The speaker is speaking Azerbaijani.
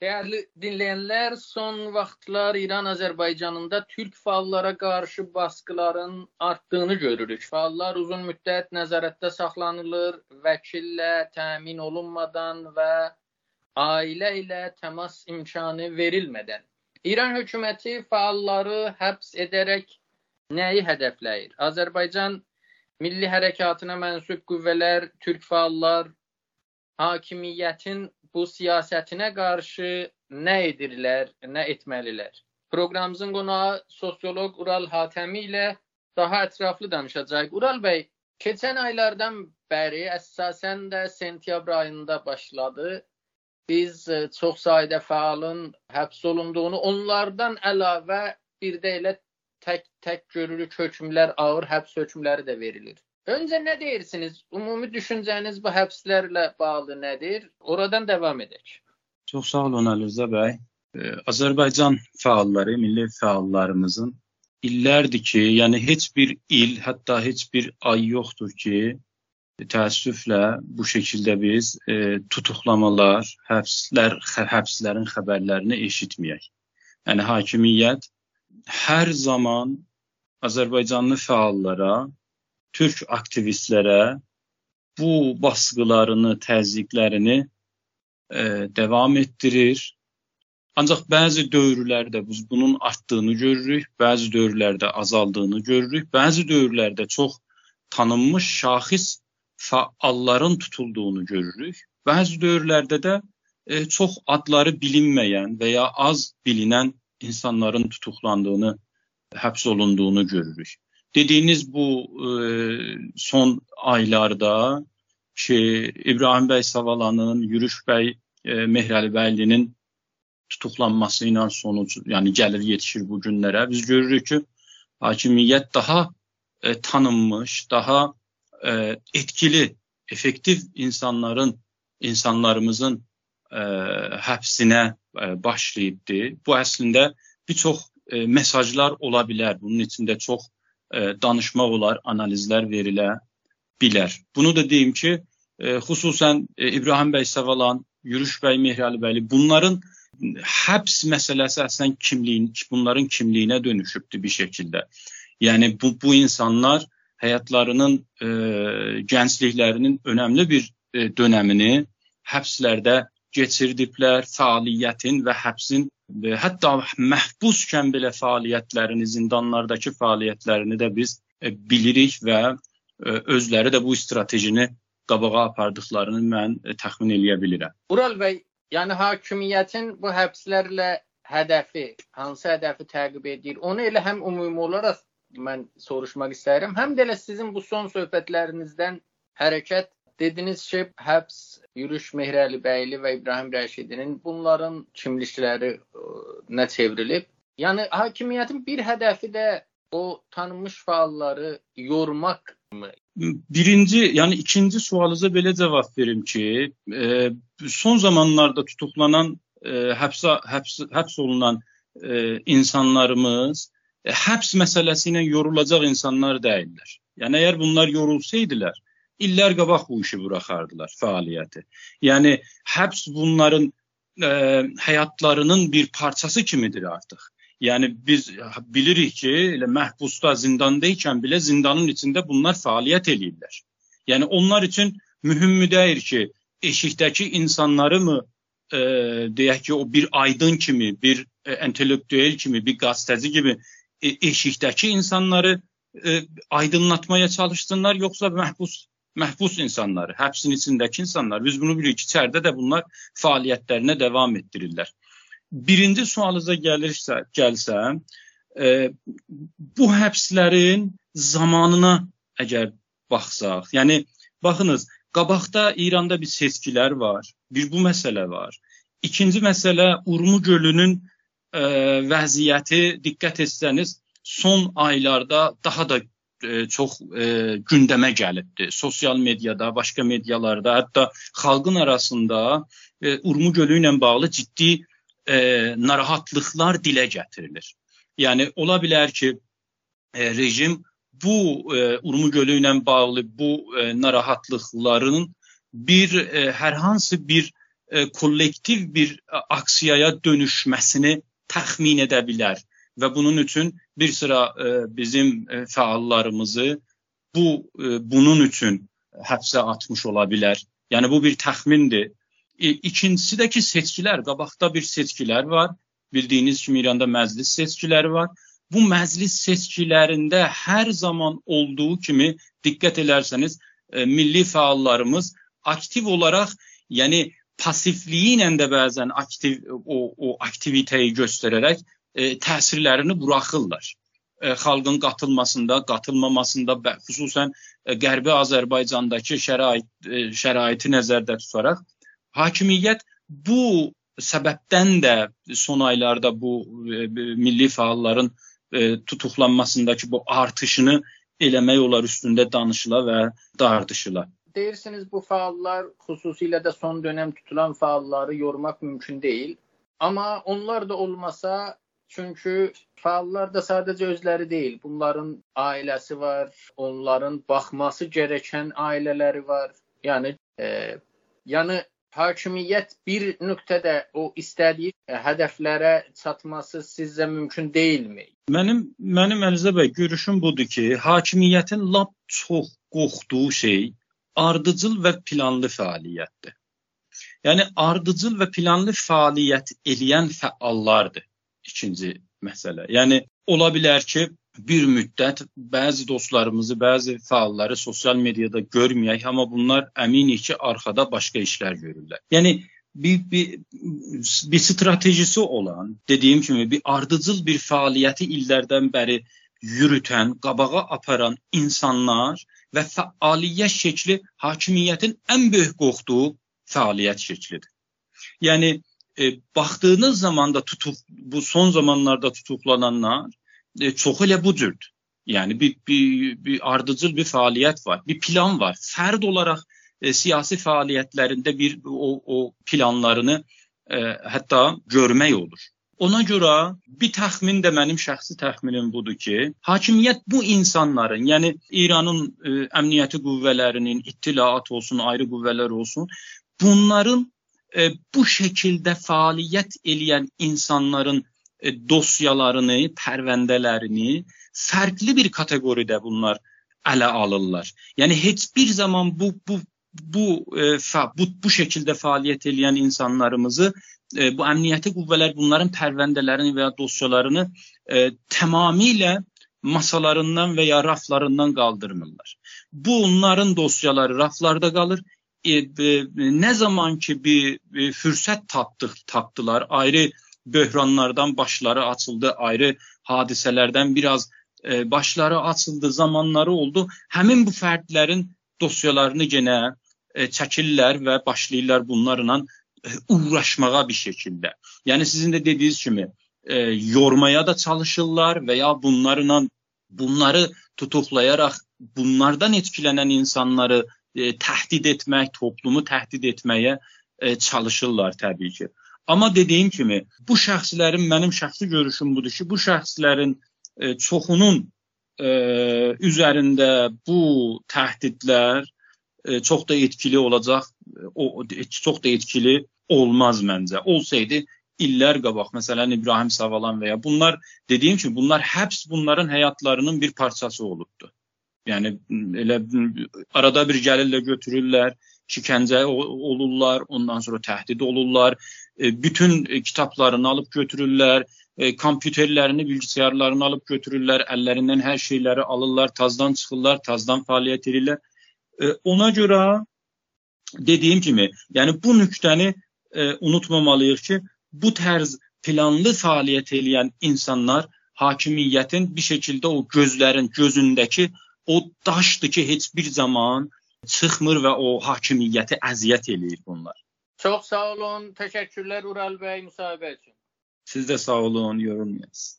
Dəyərli dinləyənlər, son vaxtlar İran-Azərbaycanında türk fəallara qarşı baskıların artdığını görürük. Fəallar uzun müddət nəzarətdə saxlanılır, vəkillə təmin olunmadan və ailə ilə təmas imkanı verilmədən. İran hökuməti fəalları həbs edərək nəyi hədəfləyir? Azərbaycan Milli Hərəkatına mənsub qüvvələr, türk fəallar hakimiyyətin bu siyasətinə qarşı nə edirlər, nə etməlilər? Proqramımızın qonağı sosioloq Ural Hatəmi ilə daha ətraflı danışacağıq. Ural bəy, keçən aylardan bəri əsasən də sentyabr ayında başladı. Biz e, çox sayda fəalın həbs olunduğunu, onlardan əlavə bir də elə tək-tək görürük hökmlər, ağır həbs hökmləri də verilir. Öncə nə deyirsiniz? Ümumi düşüncəniz bu həbslərlə bağlı nədir? Oradan davam edək. Çox sağ olun Əlirza bəy. Ee, Azərbaycan fəalları, milli fəallarımızın illərdir ki, yəni heç bir il, hətta heç bir ay yoxdur ki, təəssüflə bu şəkildə biz e, tutuqlamalar, həbslər, həbslərin xəbərlərini eşitməyək. Yəni hakimiyyət hər zaman Azərbaycanlı fəallara türk aktivistlərə bu baskılarını, təzyiqlərini e, davam etdirir. Ancaq bəzi dövrlərdə biz bunun artdığını görürük, bəzi dövrlərdə azaldığını görürük, bəzi dövrlərdə çox tanınmış şaxis fəalların tutulduğunu görürük. Bəzi dövrlərdə də e, çox adları bilinməyən və ya az bilinən insanların tutuqlandığını, həbs olunduğunu görürük. Dediyiniz bu e, son aylarda ki İbrahim bəy Savalanın, Yürüş bəy e, Mehrəlibəylinin tutuqlanması ilə sonuc, yəni gəlir yetişir bu günlərə. Biz görürük ki, hakimiyyət daha e, tanınmış, daha e, etkili, effektiv insanların, insanlarımızın e, həbsinə e, başlayıbdı. Bu əslində bir çox e, mesajlar ola bilər. Bunun içində çox e, danışmaq olar, analizlər verilə bilər. Bunu da deyim ki, e, xüsusən e, İbrahim bəy Səvalan, Yürüş bəy Mehrəlibəyli bunların həbs məsələsi əslən kimliyin, bunların kimliyinə dönüşübdü bir şəkildə. Yəni bu bu insanlar həyatlarının e, gəncliklərinin önəmli bir e, dönəmini həbslərdə keçirdiblər, fəaliyyətin və həbsin və hətta məhbuskən belə fəaliyyətlərini, zindanlardakı fəaliyyətlərini də biz e, bilirik və e, özləri də bu stratejini qabağa apardıqlarını mən e, təxmin eləyə bilirəm. Ural bəy, yəni hakimiyyətin bu həbslərlə hədəfi, hansı hədəfi təqib edir? Onu elə həm ümumi olaraq mən soruşmaq istəyirəm, həm də elə sizin bu son söhbətlərinizdən hərəkət Dediniz ki, həbs Yürüş Mehrəlibəyli və İbrahim Rəşidinin bunların kimlikləri ə, nə çevrilib? Yəni hakimiyyətin bir hədəfi də o tanınmış fəalları yormaq mı? Birinci, yəni ikinci sualınıza belə cavab verim ki, e, son zamanlarda tutuklanan, e, həbsə həbs həbs olunan e, insanlarımız e, həbs məsələsi ilə yorulacaq insanlar deyillər. Yəni əgər bunlar yorulsaydılar, illər qabaq bu işi buraxardılar fəaliyyəti. Yəni həbs bunların ə, e, həyatlarının bir parçası kimidir artıq. Yəni biz bilirik ki, elə məhbusda, zindanda ikən belə zindanın içində bunlar fəaliyyət eləyirlər. Yəni onlar üçün mühümmü deyir ki, eşikdəki insanları mı e, deyək ki, o bir aydın kimi, bir e, intellektuel kimi, bir gazeteci kimi e, eşikdəki insanları e, aydınlatmaya çalışsınlar, yoxsa məhbus məhbus insanları, həbsin içindəki insanlar, biz bunu bilirik ki, içəridə də bunlar fəaliyyətlərinə davam etdirirlər. Birinci sualınıza gəlirsə, gəlsəm, e, bu həbslərin zamanına əgər baxsaq, yəni baxınız, qabaqda İranda bir seçkilər var, bir bu məsələ var. İkinci məsələ Urmu gölünün e, vəziyyəti diqqət etsəniz son aylarda daha da e, çox e, gündəmə gəlibdi. Sosial mediada, başqa medialarda, hətta xalqın arasında e, Urmu gölü ilə bağlı ciddi e, narahatlıqlar dilə gətirilir. Yəni ola bilər ki, e, rejim bu e, Urmu gölü ilə bağlı bu e, narahatlıqların bir e, hər hansı bir e, kollektiv bir aksiyaya dönüşməsini təxmin edə bilər və bunun üçün bir sıra e, bizim e, fəallarımızı bu e, bunun üçün həbsə atmış ola bilər. Yəni bu bir təxmindir. E, ikincisi də ki, seçkilər, qabaqda bir seçkilər var. Bildiyiniz kimi İranda məclis seçkiləri var. Bu məclis seçkilərində hər zaman olduğu kimi diqqət edərsəniz, e, milli fəallarımız aktiv olaraq, yəni passivliyi ilə də bəzən aktiv o o aktiviteyi göstərərək e, təsirlərini buraxırlar. E, xalqın qatılmasında, qatılmamasında, xüsusən e, Qərbi Azərbaycandakı şərait e, şəraiti nəzərdə tutaraq hakimiyyət bu səbəbdən də son aylarda bu e, milli fəalların e, tutuqlanmasındakı bu artışını eləmək olar üstündə danışıla və dardışıla. Deyirsiniz bu fəallar xüsusilə də son dövrəm tutulan fəalları yormaq mümkün deyil. Amma onlar da olmasa çünki fəallar da sadəcə özləri deyil. Bunların ailəsi var, onların baxması gərəkən ailələri var. Yəni e, yəni hakimiyyət bir nöqtədə o istədiyi hədəflərə çatması sizcə mümkün deyilmi? Mənim mənim Əlizə bəy görüşüm budur ki, hakimiyyətin lap çox qorxduğu şey ardıcıl və planlı fəaliyyətdir. Yəni ardıcıl və planlı fəaliyyət eləyən fəallardır. İkinci məsələ. Yəni ola bilər ki, bir müddət bəzi dostlarımızı, bəzi fəalları sosial mediada görməyək, amma bunlar əminik ki, arxada başqa işlər görürlər. Yəni bir, bir, bir stratejisi olan, dediyim kimi bir ardıcıl bir fəaliyyəti illərdən bəri yürütən, qabağa aparan insanlar və fəaliyyət şəkli hakimiyyətin ən böyük qorxduğu fəaliyyət şəklidir. Yəni e, baxdığınız zaman da tutuq bu son zamanlarda tutuqlananlar e, çoxu elə bu cürdür. Yəni bir, bir, bir ardıcıl bir fəaliyyət var, bir plan var. Fərd olaraq e, siyasi fəaliyyətlərində bir o, o planlarını e, hətta görmək olur. Ona görə bir təxmin də mənim şəxsi təxminim budur ki, hakimiyyət bu insanların, yəni İranın e, əmniyyəti qüvvələrinin, ittilaat olsun, ayrı qüvvələr olsun, bunların e, bu şəkildə fəaliyyət eləyən insanların e, dosyalarını, pərvəndələrini fərqli bir kateqoriyada bunlar ələ alırlar. Yəni heç bir zaman bu bu bu e, fa, bu bu şəkildə fəaliyyət edən insanlarımızı e, bu əmniyyəti qüvvələr bunların pərvəndələrini və ya dosyalarını e, tamamilə masalarından və ya raflarından qaldırmırlar. Bu onların dosyaları raflarda qalır. E, e, nə zaman ki bir e, fürsət tapdıq, tapdılar, ayrı böhranlardan başları açıldı, ayrı hadisələrdən biraz e, başları açıldı, zamanları oldu. Həmin bu fərdlərin dosyalarını yenə e, çəkirlər və başlayırlar bunlarla e, uğraşmağa bir şəkildə. Yəni sizin də dediyiniz kimi e, yormaya da çalışırlar və ya bunlarla bunları tutuqlayaraq bunlardan etkilənən insanları e, təhdid etmək, toplumu təhdid etməyə e, çalışırlar təbii ki. Amma dediyim kimi, bu şəxslərin mənim şəxsi görüşüm budur ki, bu şəxslərin e, çoxunun e, üzərində bu təhdidlər e, çox da etkili olacaq, o çox da etkili olmaz məncə. Olsaydı illər qabaq, məsələn İbrahim Savalan və ya bunlar dediyim kimi bunlar həbs bunların həyatlarının bir parçası olubdu. Yəni elə arada bir gəlirlər götürürlər, şikəncə olurlar, ondan sonra təhdid olurlar, e, bütün e, kitablarını alıp götürürlər, e, kompüterlərini, bilgisayarlarını alıp götürürlər, əllərindən hər şeyləri alırlar, tazdan çıxırlar, tazdan fəaliyyət edirlər. Ona görə dediyim kimi, yəni bu nöqtəni unutmamalıyıq ki, bu tərz planlı fəaliyyət edən insanlar hakimiyyətin bir şəkildə o gözlərin gözündəki o daşdır ki, heç bir zaman çıxmır və o hakimiyyəti əziyyət eləyir bunlar. Çok sağ olun. Teşekkürler Ural Bey müsahibə üçün. Siz de sağ olun. Yorum yaz.